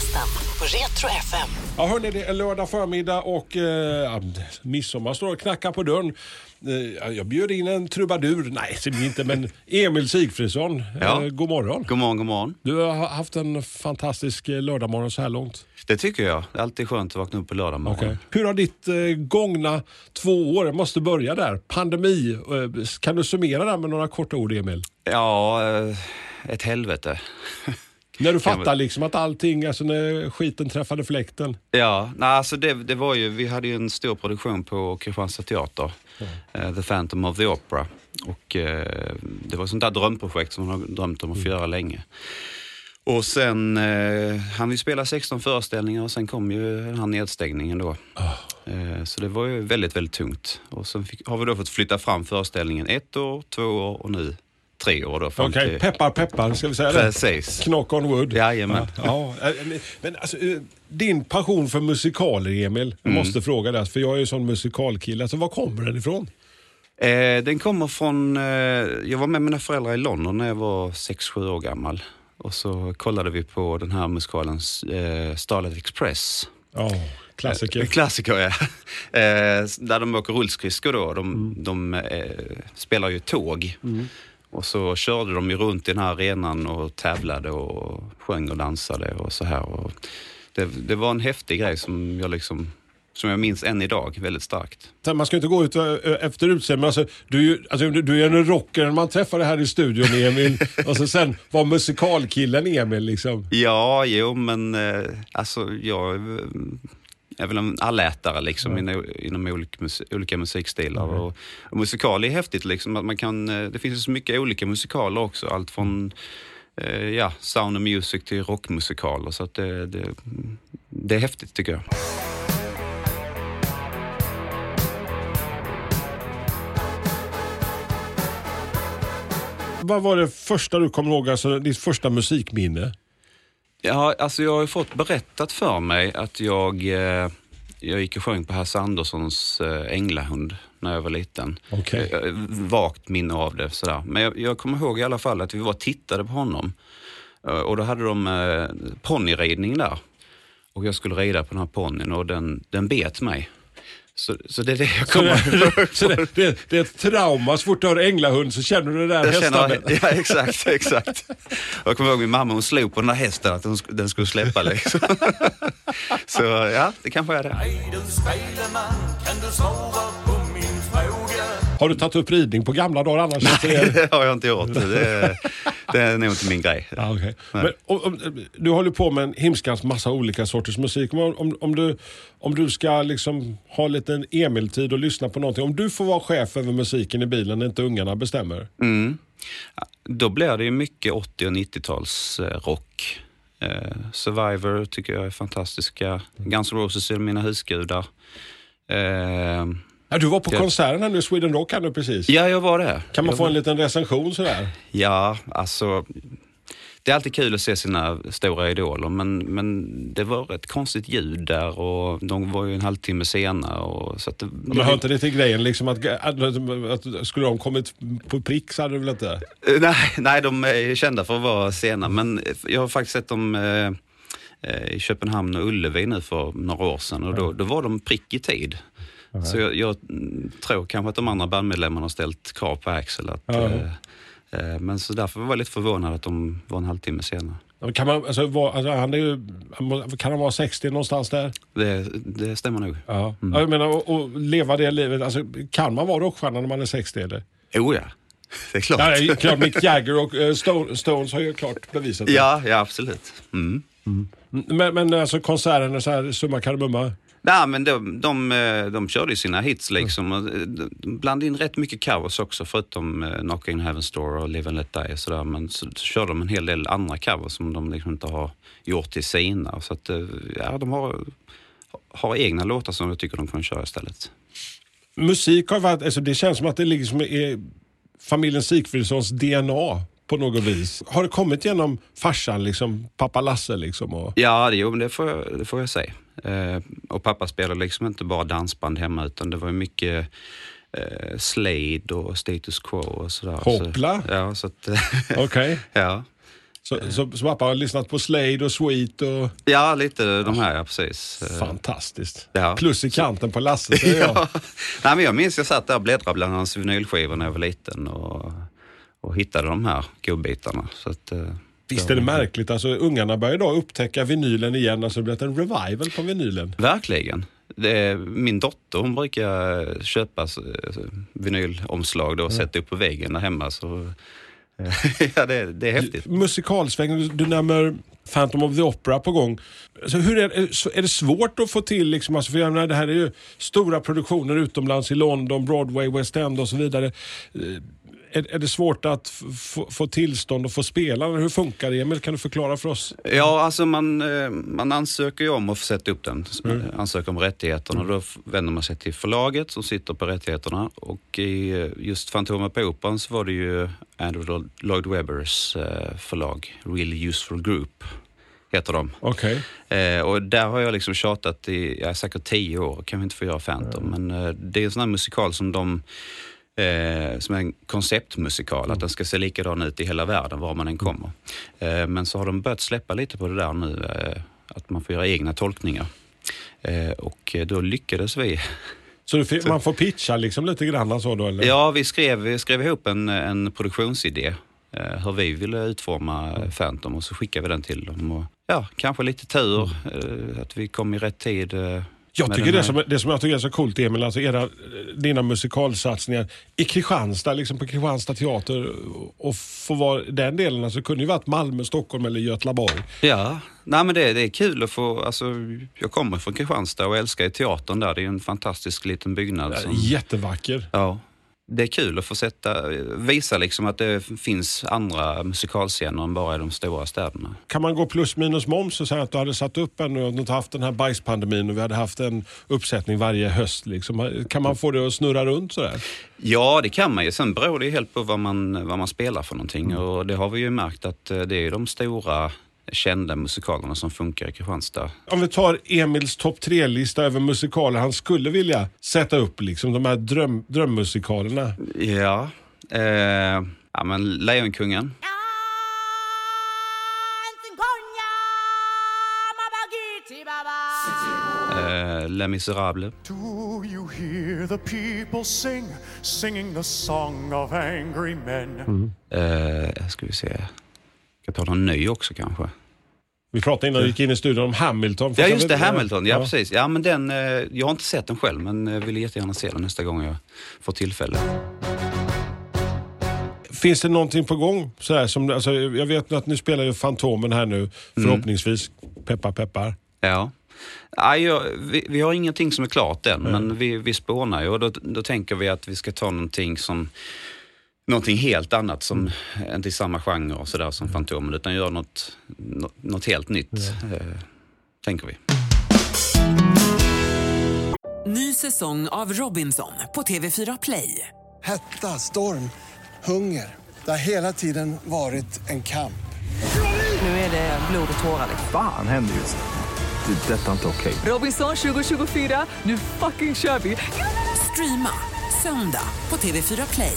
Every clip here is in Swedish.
Lördagsgästen på Retro FM. Ja, hörni, det är lördag förmiddag och eh, midsommar står och knackar på dörren. Eh, jag bjöd in en trubadur, nej det blir inte, men Emil Sigfridsson. Ja. Eh, god morgon. God morgon, god morgon. Du har haft en fantastisk eh, lördagmorgon så här långt. Det tycker jag. Det är alltid skönt att vakna upp på lördag morgon. Okej. Hur har ditt eh, gångna två år, jag måste börja där, pandemi, kan du summera det med några korta ord Emil? Ja, ett helvete. När du fattar liksom att allting, alltså när skiten träffade fläkten. Ja, nej, alltså det, det var ju, vi hade ju en stor produktion på Kristianstad Teater, eh, The Phantom of the Opera. Och eh, det var ett sånt där drömprojekt som man har drömt om att få göra länge. Och sen eh, han vi spela 16 föreställningar och sen kom ju den här nedstängningen då. Eh, så det var ju väldigt, väldigt tungt. Och sen fick, har vi då fått flytta fram föreställningen ett år, två år och nu tre år Okej, till- peppar peppar, ska vi säga det? Precis. Knock on wood. Jajamän. Ja, ja, eh, men alltså, eh, din passion för musikaler, Emil. Jag Mm. måste fråga det, för jag är ju sån musikalkille. Alltså, var kommer den ifrån? Eh, den kommer från, eh, jag var med mina föräldrar i London när jag var 6-7 år gammal. Och så kollade vi på den här musikalen eh, Starlight Express. Ja, klassiker. Eh, klassiker ja. Eh, där de åker rullskridskor då. De, de eh, spelar ju tåg. Och så körde de ju runt i den här arenan och tävlade och sjöng och dansade och så här. Och det, det var en häftig grej som jag liksom som jag minns än idag väldigt starkt. Man ska inte gå ut eh, efter utseende, men alltså, du, alltså, du är en rocker. Man träffar det här i studion, Emil. och så sen var musikalkillen Emil. Liksom. Ja, jo, men eh, alltså jag eh, är väl en allätare liksom inom, inom olika, mus- olika musikstilar. Och, och musikal är häftigt liksom. Att man kan, eh, det finns så mycket olika musikaler också. Allt från eh, ja, sound and music till rockmusikaler. Så att det, det, det är häftigt tycker jag. Vad var det första du kommer ihåg, alltså ditt första musikminne? Ja, alltså jag har fått berättat för mig att jag, eh, jag gick och sjöng på Hasse Anderssons eh, Änglahund när jag var liten. Jag- jag- Vagt minne av det sådär. Men jag, jag kommer ihåg i alla fall att vi var tittade på honom. Eh, Och då hade de eh, ponnyridning där. Och jag skulle rida på den här ponnyn och den, den bet mig. Så, så det är det jag Så kommer det, så det, det, det är ett trauma. Så fort du hör änglahund så känner du det där känner, ja, exakt, exakt. Jag kommer ihåg min mamma, hon slog på den där hästen att den, den skulle släppa liksom. Så ja, det kanske är det. Har du tagit upp ridning på gamla dagar annars? Nej, det... Det har jag inte gjort. Det, det är nog inte min grej. Ja, okej. Men, om, om, du håller på med en himskans massa olika sorters musik. Men om, om, du, om du ska liksom ha en liten Emil-tid och lyssna på någonting. Om du får vara chef över musiken i bilen när inte ungarna bestämmer. Mm. Då blir det ju mycket 80 och 90-tals eh, rock. Eh, Survivor tycker jag är fantastiska. Guns N' Roses är mina husgudar. Eh, Ja, du var på konserten här nu, Sweden Rock här nu precis. ja, jag var det. Kan man jag få var... en liten recension sådär? Ja, alltså. Det är alltid kul att se sina stora idoler, men, men det var ett konstigt ljud där och de var ju en halvtimme sena. Och, så att det, Men hör inte det till grejen liksom att, att, att skulle de kommit på prick så hade du väl inte? Eh, Nej, nej, de är kända för att vara sena, men jag har faktiskt sett dem eh, eh, i Köpenhamn och Ullevi nu för några år sedan och då, då var de prick i tid. Så jag, jag mm, tror kanske att de andra bandmedlemmarna har ställt krav på Axel. Att, Ja. eh, eh, men så därför var jag lite förvånad att de var en halvtimme sena. Kan, man, alltså, vara- alltså, han är ju, kan han vara 60 någonstans där? Det, det stämmer nog. Ja. ja jag menar, och, och leva det livet. Alltså, kan man vara rockstjärna när man är 60 eller? Oh ja, det är klart. Ja, det är klart Mick Jagger och eh, Stone, Stones har ju klart bevisat det. Ja, ja absolut. Mm. Men, men alltså konserten så här summa kardemumma. Nej, men de, de, eh, de körde ju sina hits liksom. De blandade in rätt mycket covers också, förutom eh, Knocking on Heaven's Door och Live and Let Die och sådär. Men så, så körde de en hel del andra covers som de liksom inte har gjort till sina. Så att, ja, de har, har egna låtar som jag tycker de kan köra istället. musik har varit, alltså det känns som att det ligger som i familjen Sigfridssons DNA på något vis. Har det kommit genom farsan, liksom, pappa Lasse? Liksom, och... Ja, det, jo, det, får jag, det får jag säga. Eh, och pappa spelade liksom inte bara dansband hemma utan det var ju mycket eh, Slade och Status Quo och sådär. Hoppla! Så, ja, så att... Okej. ja. Så, så, så pappa har lyssnat på Slade och Sweet och... ja, lite de här, ja precis. Fantastiskt. Ja. Plus i kanten på Lasse, säger jag. ja. Nej, men jag minns jag satt där och bläddrade bland hans vinylskivor när jag var liten och, och hittade de här godbitarna. Så att, eh, Visst är det märkligt, alltså ungarna börjar idag upptäcka vinylen igen, alltså det blivit en revival på vinylen. Verkligen. Är, min dotter hon brukar köpa eh, vinylomslag då och sätta upp på väggen där hemma. Så, eh, ja, det, är- det är häftigt. Musikalsväng, du- nämner Phantom of the Opera på gång. Alltså hur är, så- är det svårt att få till, liksom, alltså, för jag menar, det här är ju stora produktioner utomlands i London, Broadway, West End och så vidare. Är, är det svårt att få, tillstånd och få spela? Hur funkar det? Emil, kan du förklara för oss? Ja, alltså man, eh, man ansöker ju om att få sätta upp den. Ansöker om rättigheterna. Då f- vänder man sig till förlaget som sitter på rättigheterna. Och i eh, just Fantomen på Operan så var det ju Andrew Lloyd Webbers eh, förlag, Really Useful Group heter de. Okej. Eh, och där har jag liksom tjatat i ja, säkert tio år, kan vi inte få göra Phantom. Men eh, det är en sån här musikal som de Eh, som en konceptmusikal, att den ska se likadan ut i hela världen var man än kommer. Eh, men så har de börjat släppa lite på det där nu, eh, att man får göra egna tolkningar. Eh, och då lyckades vi. Så man får pitcha liksom lite grann så då? Eller? Ja, vi skrev, vi skrev ihop en, en produktionsidé, eh, hur vi ville utforma Phantom och så skickade vi den till dem. Och, ja, kanske lite tur, eh, att vi kom i rätt tid. Jag tycker det som, det som jag tycker är så coolt Emil, alltså era, dina musikalsatsningar i Kristianstad, liksom på Kristianstad teater och få vara den delen, alltså det kunde ju varit Malmö, Stockholm eller Göteborg. Ja, nej men det, det är kul att få, alltså jag kommer från Kristianstad och älskar teatern där. Det är en fantastisk liten byggnad. Som, Jättevacker. ja, det är kul att få sätta, visa liksom att det finns andra musikalscener än bara i de stora städerna. Kan man gå plus minus moms och säga att du hade satt upp en och inte haft den här bajspandemin och vi hade haft en uppsättning varje höst. Liksom. Kan man få det att snurra runt sådär? Ja, det kan man ju. Sen beror det ju helt på vad man, vad man spelar för någonting. Och det har vi ju märkt att eh, det är de stora kända musikalerna som funkar i Kristianstad. Om vi tar Emils topp tre-lista över musikaler han skulle vilja sätta upp, liksom, de här dröm, drömmusikalerna. Ja, eh, ja men Lejonkungen. Eh, Les Misérables. Do you hear the people sing, singing the song of angry men? Eh, ska vi se. Ska ta någon ny också kanske? Vi pratade innan vi gick in i studion om Hamilton. Ja just det, Hamilton. Ja, precis. Ja, men den, eh, jag har inte sett den själv men eh, vill jättegärna se den nästa gång jag får tillfälle. Finns det någonting på gång? Sådär, som, alltså, jag vet att ni spelar ju Fantomen här nu, förhoppningsvis. Peppar peppar. Ja. Ja, jag, vi, vi har ingenting som är klart än, men vi, vi spånar ju och då, då tänker vi att vi ska ta någonting som Någonting helt annat som inte i samma genre och sådär som Fantomen utan göra något, nå- något helt nytt. Eh, tänker vi. Ny säsong av Robinson på TV4 Play. Hetta, storm, hunger. Det har hela tiden varit en kamp. Nu är det blod och tårar. liksom. Fan händer just det. Det är detta inte okej. Robinson 2024, nu fucking kör vi! Streama söndag på TV4 Play.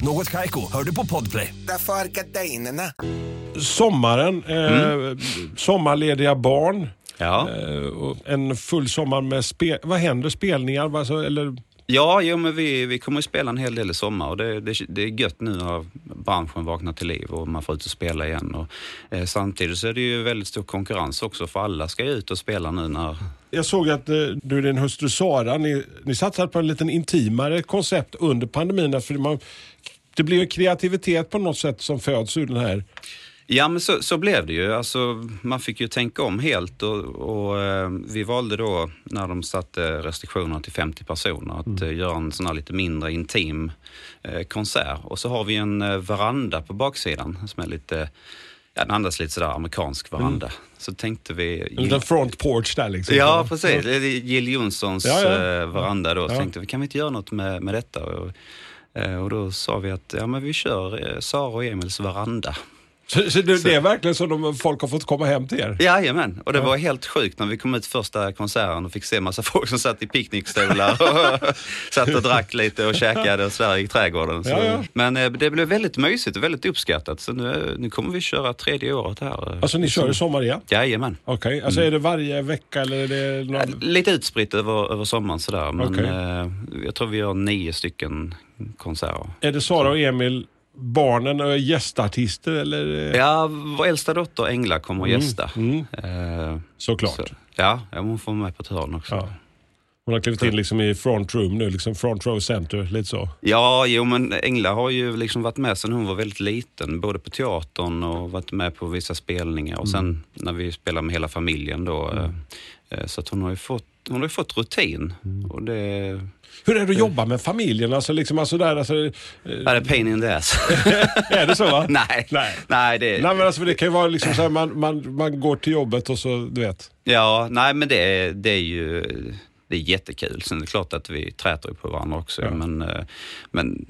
Något Kaiko, hör du på Podplay. Därför är gardinerna. Sommaren, eh, sommarlediga barn. Ja. Eh, och en full sommar med spel... Vad händer? Spelningar? Alltså, eller, Ja, jo, men vi, vi kommer att spela en hel del i sommar och det, det, det är gött nu när branschen vaknar till liv och man får ut och spela igen. Och, eh, samtidigt så är det ju väldigt stor konkurrens också för alla ska ju ut och spela nu när... jag såg att eh, du och din hustru Sara, ni, ni satsade på en liten intimare koncept under pandemin. För man det blir ju kreativitet på något sätt som föds ur den här. Ja, men så, så blev det ju. Alltså, man fick ju tänka om helt och, och eh, vi valde då, när de satte restriktionerna till 50 personer, att eh, göra en sån här lite mindre intim eh, konsert. Och så har vi en eh, veranda på baksidan som är lite, ja, den andas lite sådär amerikansk veranda. Så tänkte vi... En liten front porch där liksom. Ja, precis. Jill Johnsons Ja, ja. eh, veranda då. Så tänkte vi, kan vi inte göra något med, med detta? Och, Eh, och då sa vi att ja, men vi kör eh, Sara och Emils veranda. Så, så det, det är verkligen så de, folk har fått komma hem till er? Jajamän, och det var helt sjukt när vi kom ut första konserten och fick se massa folk som satt i picknickstolar och satt och drack lite och käkade och Sverige i trädgården. Så. Ja, ja. Men eh, det blev väldigt mysigt och väldigt uppskattat. Så nu, nu kommer vi köra tredje året här. Alltså ni kör i sommar igen? Jajamän. Okej, alltså är det varje vecka eller är det någon... Lite utspritt över, över sommaren sådär, men Okej. eh, jag tror vi gör nio stycken konserter. Är det Sara och Emil, barnen och gästartister eller? Ja, vår äldsta dotter Engla kommer att Mm, gästa. mm. Eh, Såklart. så, ja, hon får med på ett hörn också. Ja. Hon har klivit in liksom i front room nu, liksom front row center, lite så. Ja, jo men Engla har ju liksom varit med sedan hon var väldigt liten, både på teatern och varit med på vissa spelningar och sen när vi spelar med hela familjen då. eh, eh, Så att hon har ju fått, hon har fått rutin. Och det, Hur är det att jobba med familjen? Alltså, liksom, alltså där, alltså, eh, är det pain in the ass? är det så va? Nej, Nej. nej, det, Nej men alltså det kan ju vara liksom så här, man, man, man går till jobbet och så, du vet. Ja, nej men det, är- det är ju det är jättekul. Sen är det klart att vi träter på varandra också. Ja. Men, eh, men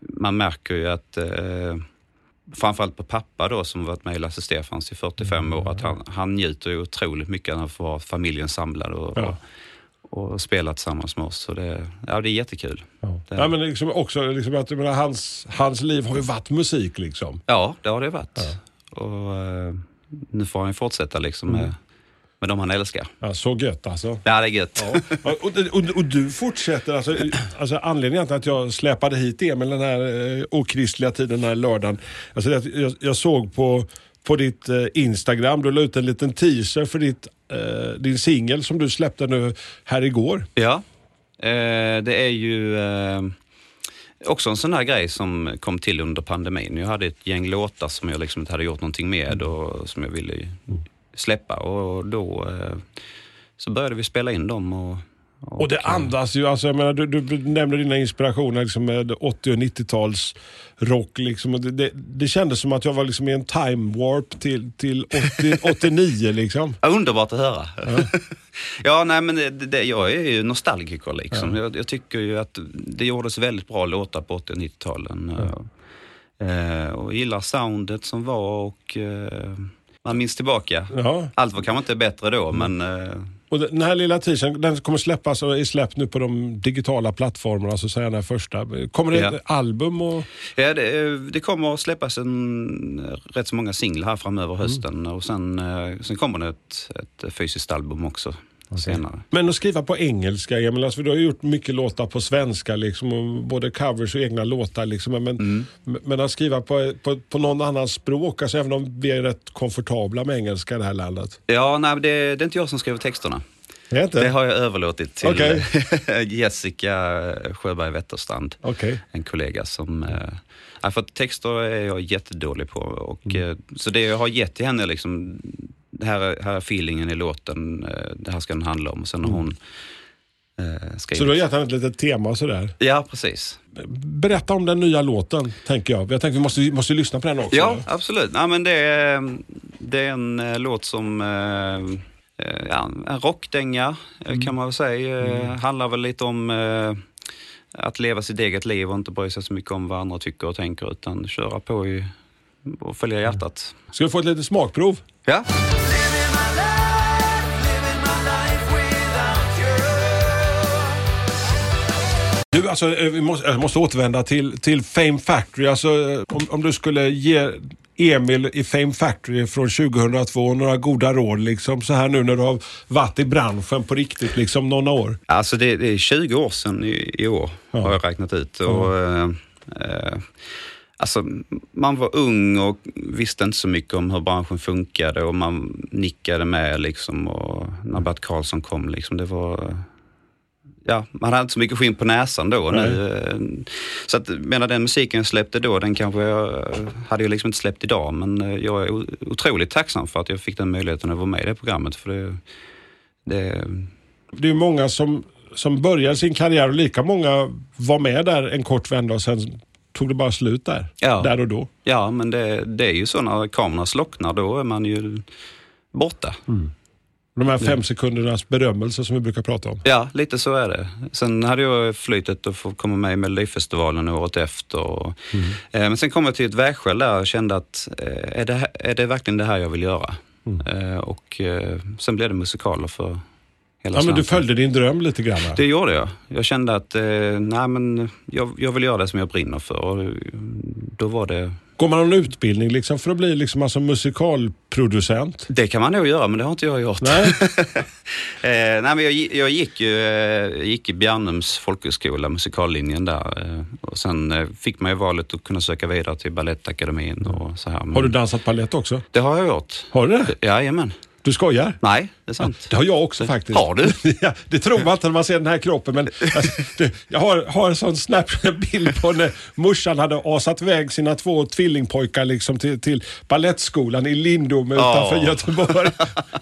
man märker ju att eh, framförallt på pappa då som varit med i Lasse Stefans i 45 år, att han, han njuter ju otroligt mycket av att få vara familjen samlad och, Ja. och, och spela tillsammans med oss. Så det, ja, det är jättekul. Ja. Det- Ja, men liksom också liksom att menar, hans, hans liv har ju varit musik liksom. Ja, det har det varit. Och eh, nu får han ju fortsätta liksom med, med de han älskar. Ja, så gött alltså. Ja, det är gött. Ja, och, och, och du fortsätter, alltså, alltså anledningen till att jag släpade hit Emil den här eh, okristliga tiden den här lördagen. Alltså, jag, jag såg på, på ditt eh, Instagram, du la ut en liten teaser för ditt, eh, din singel som du släppte nu här igår. Ja, eh, det är ju eh, också en sån här grej som kom till under pandemin. Jag hade ett gäng låtar som jag liksom inte hade gjort någonting med och som jag ville släppa och då eh, så började vi spela in dem. Och, och det andas ju, alltså, jag menar, du, du nämner dina inspirationer liksom, med 80 och 90-tals rock. Liksom, och det, det, det kändes som att jag var liksom, i en time warp till, till 80, 89. Liksom. Ja, underbart att höra. Ja, nej men det, det, jag är ju nostalgiker liksom. Jag, jag tycker ju att det gjordes väldigt bra låtar på 80 och 90-talen. Eh, och gillar soundet som var och eh, man minns tillbaka. Ja. Allt var kanske inte bättre då, men eh, Och den här lilla teasern den kommer släppas och är släppt nu på de digitala plattformarna. Så säger den här första. Kommer det Ja. ett album? Och, ja, det, det kommer att släppas en, rätt så många singlar här framöver hösten och sen, eh, sen kommer det ett, ett fysiskt album också senare. men att skriva på engelska, Emil, alltså, du har gjort mycket låtar på svenska, liksom, och både covers och egna låtar. Liksom, men, Mm. men att skriva på, på, på någon annan språk, alltså, även om vi är rätt komfortabla med engelska i det här landet. Ja, nej, det, det är inte jag som skriver texterna. Det? Det har jag överlåtit till Okej. Jessica Sjöberg Wetterstrand. Okej. En kollega som... Eh, för texter är jag jättedålig på. Och, Mm. eh, så det jag har gett till henne, liksom, det här, är- här är feelingen i låten, eh, det här ska den handla om. Och sen har hon eh, skrivit... Så du har gett henne ett litet tema och sådär. Ja, precis. Berätta om den nya låten, tänker jag. Jag tänker vi måste, måste lyssna på den också. Ja, absolut. Ja, men det, är, det är en eh, låt som... Eh, eh, ja, en rockdänga eh, kan man väl säga. Eh, Handlar väl lite om eh, att leva sitt eget liv och inte bry sig så mycket om vad andra tycker och tänker utan köra på i, och följa hjärtat. Ska vi få ett litet smakprov? Ja. Du, alltså, eh, vi måste, jag måste återvända till, till Fame Factory. Alltså, eh, om, om du skulle ge Emil i Fame Factory från 2002 några goda råd, liksom, så här nu när du har varit i branschen på riktigt, liksom några år. Alltså det, det är 20 år sedan i, i år har jag räknat ut. Och, eh, eh, alltså, man var ung och visste inte så mycket om hur branschen funkade och man nickade med liksom. Och när Bert Karlsson kom, liksom, det var ja, man hade inte så mycket skinn på näsan då. Nej. Nu, eh, så att, menar den musiken jag släppte då, den kanske jag eh, hade jag liksom inte släppt idag. Men eh, jag är otroligt tacksam för att jag fick den möjligheten att vara med i det programmet. För det, det, Det är många som, som börjar sin karriär och lika många var med där en kort vända och sen tog det bara slut där. Ja. Där och då. ja, men det, det är ju så när kameran slocknar, då är man ju borta. De här fem sekundernas berömmelse som vi brukar prata om. Ja, lite så är det. Sen hade jag flytet att få komma med i Melodifestivalen året efter. Och, eh, men sen kom jag till ett vägskäl där och kände att eh, är, det, är det verkligen det här jag vill göra? Eh, och eh, sen blev det musikaler för hela Ja, men du följde din dröm lite grann. va? Det gjorde jag. Jag kände att eh, nej, men jag, jag vill göra det som jag brinner för. Och då var det... Går man någon utbildning liksom för att bli liksom alltså musikalproducent? Det kan man nog göra, men det har inte jag gjort. Nej. Eh, nej, men jag, jag gick ju eh, gick i Bjärnums folkhögskola, musikallinjen där. Eh, och sen eh, fick man ju valet att kunna söka vidare till Balettakademin och så här. Men Har du dansat balett också? Det har jag gjort. Har du det? Jajamän. Du skojar? Nej, det är sant. Det har jag också faktiskt. Har du? ja, det tror man inte när man ser den här kroppen men alltså, det, jag har, har en sån snap-bild på när morsan hade asat iväg sina två tvillingpojkar liksom till, till ballettskolan i Lindome utanför Ja. Göteborg.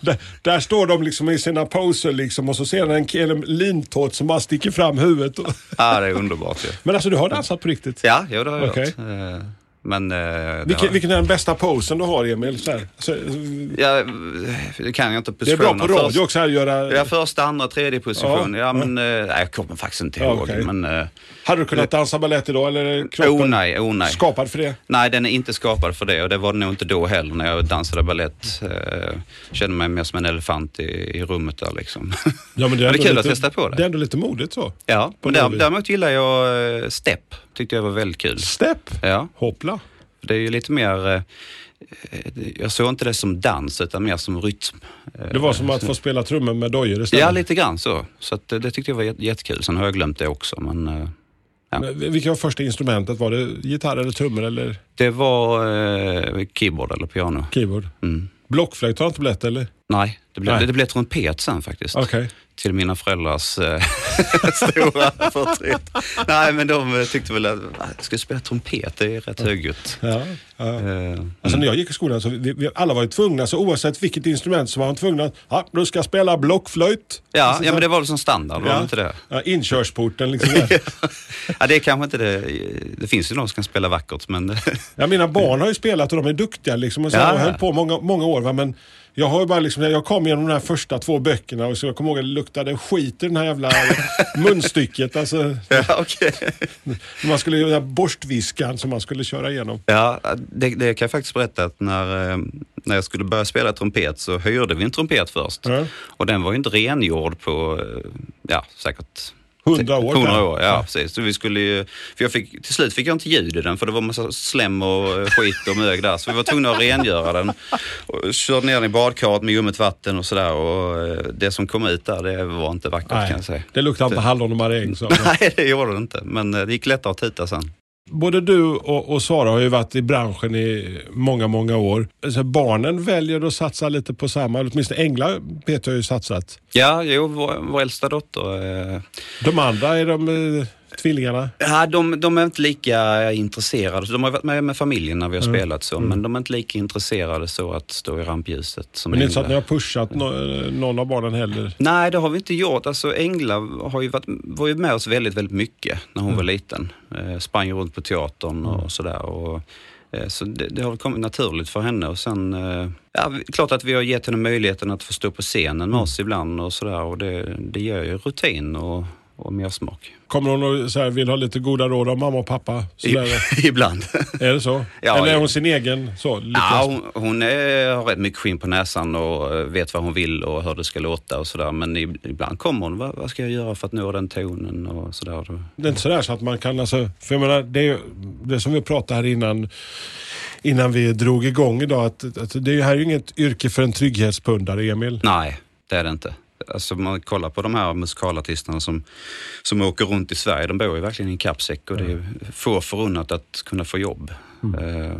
där, där står de liksom i sina poser liksom och så ser man en, en lintåt som bara sticker fram huvudet. Ja, det är underbart ju. Men alltså du har dansat på riktigt? Ja, jo, det har jag Okej. gjort. Eh, Men... eh, Vilken, har- vilken är den bästa posen du har Emil? Så här, alltså, Ja, det kan jag inte det är bra på radio också här göra... Ja, första, andra, tredje position. Ja, Ja, men eh, jag kommer faktiskt inte Ja, ihåg. okej. Men, eh, Hade du kunnat dansa balett idag eller kroppen oh nej, oh nej. skapad för det? Nej, den är inte skapad för det och det var den nog inte då heller när jag dansade ballett. Eh, kände mig mer som en elefant i, i rummet där liksom. Ja, men det är, Men det är kul lite, att testa på det. Det är ändå lite modigt så. ja, men däremot gillar jag eh, step. Tyckte jag var väldigt kul. Step, Ja, hoppla. det är ju lite mer... eh, Jag såg inte det som dans utan mer som rytm. Eh, Det var som att få spela trummor med dojor istället. Ja, lite grann så. Så eh, det tyckte jag var jät- jättekul. Sen har jag glömt det också. Men eh, ja. Men Vilka var första instrumentet? Var det gitarr eller trummor eller det var eh, keyboard eller piano. keyboard? Mm. Blockflöjt har inte blivit eller? Nej, det blev, Nej. det blev trumpet sen faktiskt. Okej. Till mina föräldrars eh, stora förtret. Nej, men de eh, tyckte väl att "Ah, jag ska spela trumpet, det är rätt högljutt. Ja, ja. Eh, Alltså när jag gick i skolan så vi, vi alla var ju tvungna, så oavsett vilket instrument så var man tvungna att, ja, du ska spela blockflöjt. ja, Alltså, ja, men det var väl som standard, var det inte det? Ja, inkörsporten liksom. ja, det är kanske inte det. Det finns ju någon som kan spela vackert, men Ja, mina barn har ju spelat och de är duktiga liksom. Och så Ja, ja. höll på många, många år. Va? Men jag har bara liksom, jag kom igenom de här första två böckerna och så jag kommer ihåg att det luktade skit i den här jävla munstycket. Alltså, ja, okej. man skulle göra borstviskan som man skulle köra igenom. Ja, det, det kan jag faktiskt berätta att när, eh, när jag skulle börja spela trumpet så hyrde vi en trumpet först. Ja. Och den var ju inte rengjord på, eh, ja säkert Hundra år. 100 där. år, ja precis. Så vi skulle ju, för jag fick, till slut fick jag inte ljud i den för det var massa slem och eh, skit och mög där. Så vi var tvungna att rengöra den. Och körde ner den i badkaret med ljummet vatten och sådär. Och eh, det som kom ut där, det var inte vackert kan jag säga. Nej, det luktar inte hallon och maräng. Nej, det gjorde det inte. Men eh, det gick lättare att tuta sen. Både du och, och Sara har ju varit i branschen i många, många år. Alltså, barnen väljer att satsa lite på samma, åtminstone Engla vet jag ju satsat. Ja, jo, vår, vår äldsta dotter eh, De andra, är de eh, tvillingarna? Ja, de, de är inte lika intresserade. De har varit med med familjen när vi har spelat så, men de är inte lika intresserade så att stå i rampljuset som Men det är inte så att ni har pushat no, någon av barnen heller? Nej, det har vi inte gjort. Alltså Engla har ju varit, var ju med oss väldigt, väldigt mycket när hon var liten. Eh, sprang ju runt på teatern och sådär. Och, eh, så det, det har kommit naturligt för henne och sen, eh, ja, klart att vi har gett henne möjligheten att få stå på scenen med oss ibland och sådär och det, det ger ju rutin och, och mer smak. Kommer hon och så här, vill ha lite goda råd av mamma och pappa? Sådär. ibland. Är det så? Ja, Eller är hon sin egen? Så, Ja, hon, hon är, har rätt mycket skinn på näsan och eh, vet vad hon vill och hur det ska låta och sådär. Men ib- ibland kommer hon, vad, vad ska jag göra för att nå den tonen och sådär. Det är inte sådär så att man kan, alltså, för jag menar, det, det som vi pratade här innan, innan vi drog igång idag, att, att det här är ju inget yrke för en trygghetspundare, Emil. Nej, det är det inte. Alltså man kollar på de här musikalartisterna som, som åker runt i Sverige, de bor ju verkligen i en kappsäck och det är ju få förunnat att kunna få jobb. Eh,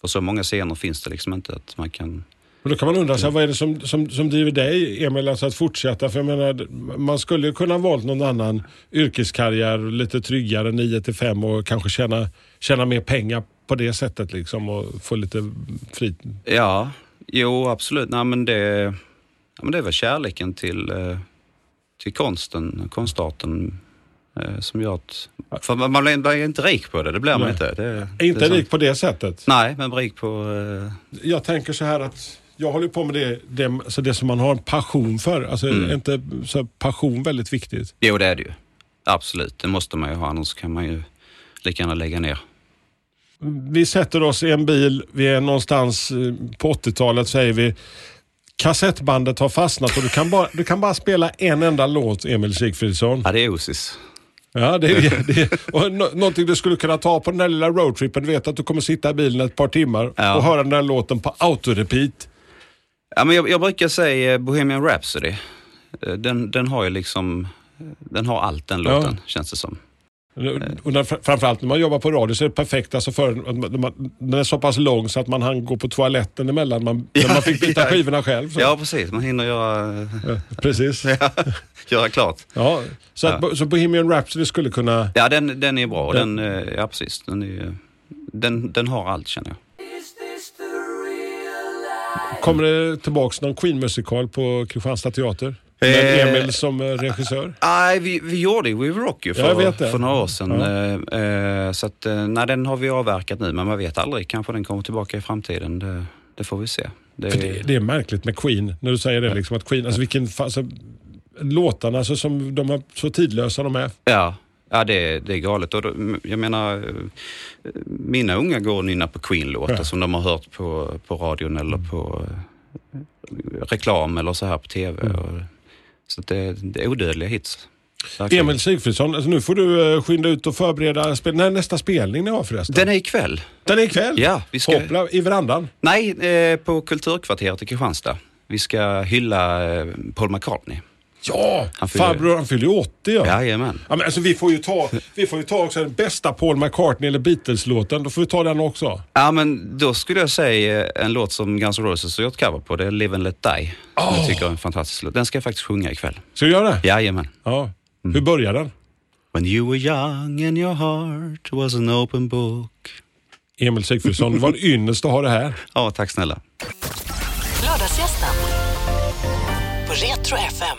för så många scener finns det liksom inte att man kan Och då kan man undra, så här, vad är det som, som, som driver dig, Emil, alltså att fortsätta? För jag menar, man skulle ju kunna ha valt någon annan yrkeskarriär, lite tryggare, 9 till 5 och kanske tjäna, tjäna mer pengar på det sättet liksom och få lite fri... Ja, jo absolut. Nej, men det, ja, men det är väl kärleken till, eh, till konsten, konstarten eh, som gör att... För man man blir inte rik på det, det blir man Nej. inte. Det, det inte sant. rik på det sättet. Nej, men rik på... Eh, Jag tänker så här att jag håller på med det, det, alltså det som man har en passion för. Alltså Mm. är inte så passion väldigt viktigt? jo, det är det ju. Absolut, det måste man ju ha, annars kan man ju lika gärna lägga ner. Vi sätter oss i en bil, vi är någonstans eh, på 80-talet säger vi. Kassettbandet har fastnat och du kan bara, du kan bara spela en enda låt, Emil Sigfridsson. Ja, det är Osis. Ja, det är, det är, och nå- någonting du skulle kunna ta på den där lilla roadtrippen. Du vet att du kommer sitta i bilen ett par timmar Ja. och höra den där låten på autorepeat. Ja, men jag, jag brukar säga eh, Bohemian Rhapsody. Eh, Den, den har ju liksom... Den har allt den Ja. låten, känns det som. Och när, framförallt när man jobbar på radio så är det perfekt. Alltså för, man- den är så pass lång så att man hann gå på toaletten emellan. Man, när man fick byta Ja. skivorna själv. Så. Ja, precis. Man hinner göra, Ja, precis. göra klart. Ja, så, att, så Bohemian Rhapsody skulle kunna... Ja, den, den är bra. Ja. Den, eh, ja, precis. Den, är, den, den har allt, känner jag. Kommer det tillbaks någon Queen-musikal på Kristianstad teater? Med Eh, Emil som eh, regissör? Nej, vi, vi gjorde We Rock ju för, för några år sedan. Ja. Eh, så att, nej, den har vi avverkat nu, men man vet aldrig. Kanske den kommer tillbaka i framtiden. Det, det får vi se. Det, det, det är märkligt med Queen, när du säger det. Liksom, att Queen, alltså vilken, alltså, låtarna alltså, som de är så tidlösa de är. Ja, ja det, det är galet. Och då, jag menar, mina unga går och nynnar på Queen-låtar Ja. som de har hört på, på radion eller på reklam eller så här på TV. Mm. Så det, det är odödliga hits. Verkligen. Emil Sigfridsson, alltså, nu får du eh, skynda ut och förbereda spel. När är nästa spelning ni har förresten? Den är ikväll. Den är ikväll? Ja, vi ska... Hoppla, i verandan? Nej, eh, på Kulturkvarteret i Kristianstad. Vi ska hylla eh, Paul McCartney. Ja, Han fyller- farbror han fyller ju 80 ja. Jajamän. Ja, men alltså, vi, får ju ta, vi får ju ta också den bästa Paul McCartney eller Beatles-låten. Då får vi ta den också. Ja, men då skulle jag säga eh, en låt som Guns N' Roses har gjort cover på. Det är Live and Let Die. Som jag tycker är en fantastisk låt. Den ska jag faktiskt sjunga ikväll. Ska vi göra det? Jajamän. Ja. Hur börjar den? When you were young and your heart was an open book. Emil Sigfridsson, det var en ynnest att ha det här. Ja, tack snälla. Lördagsgästen på Retro FM.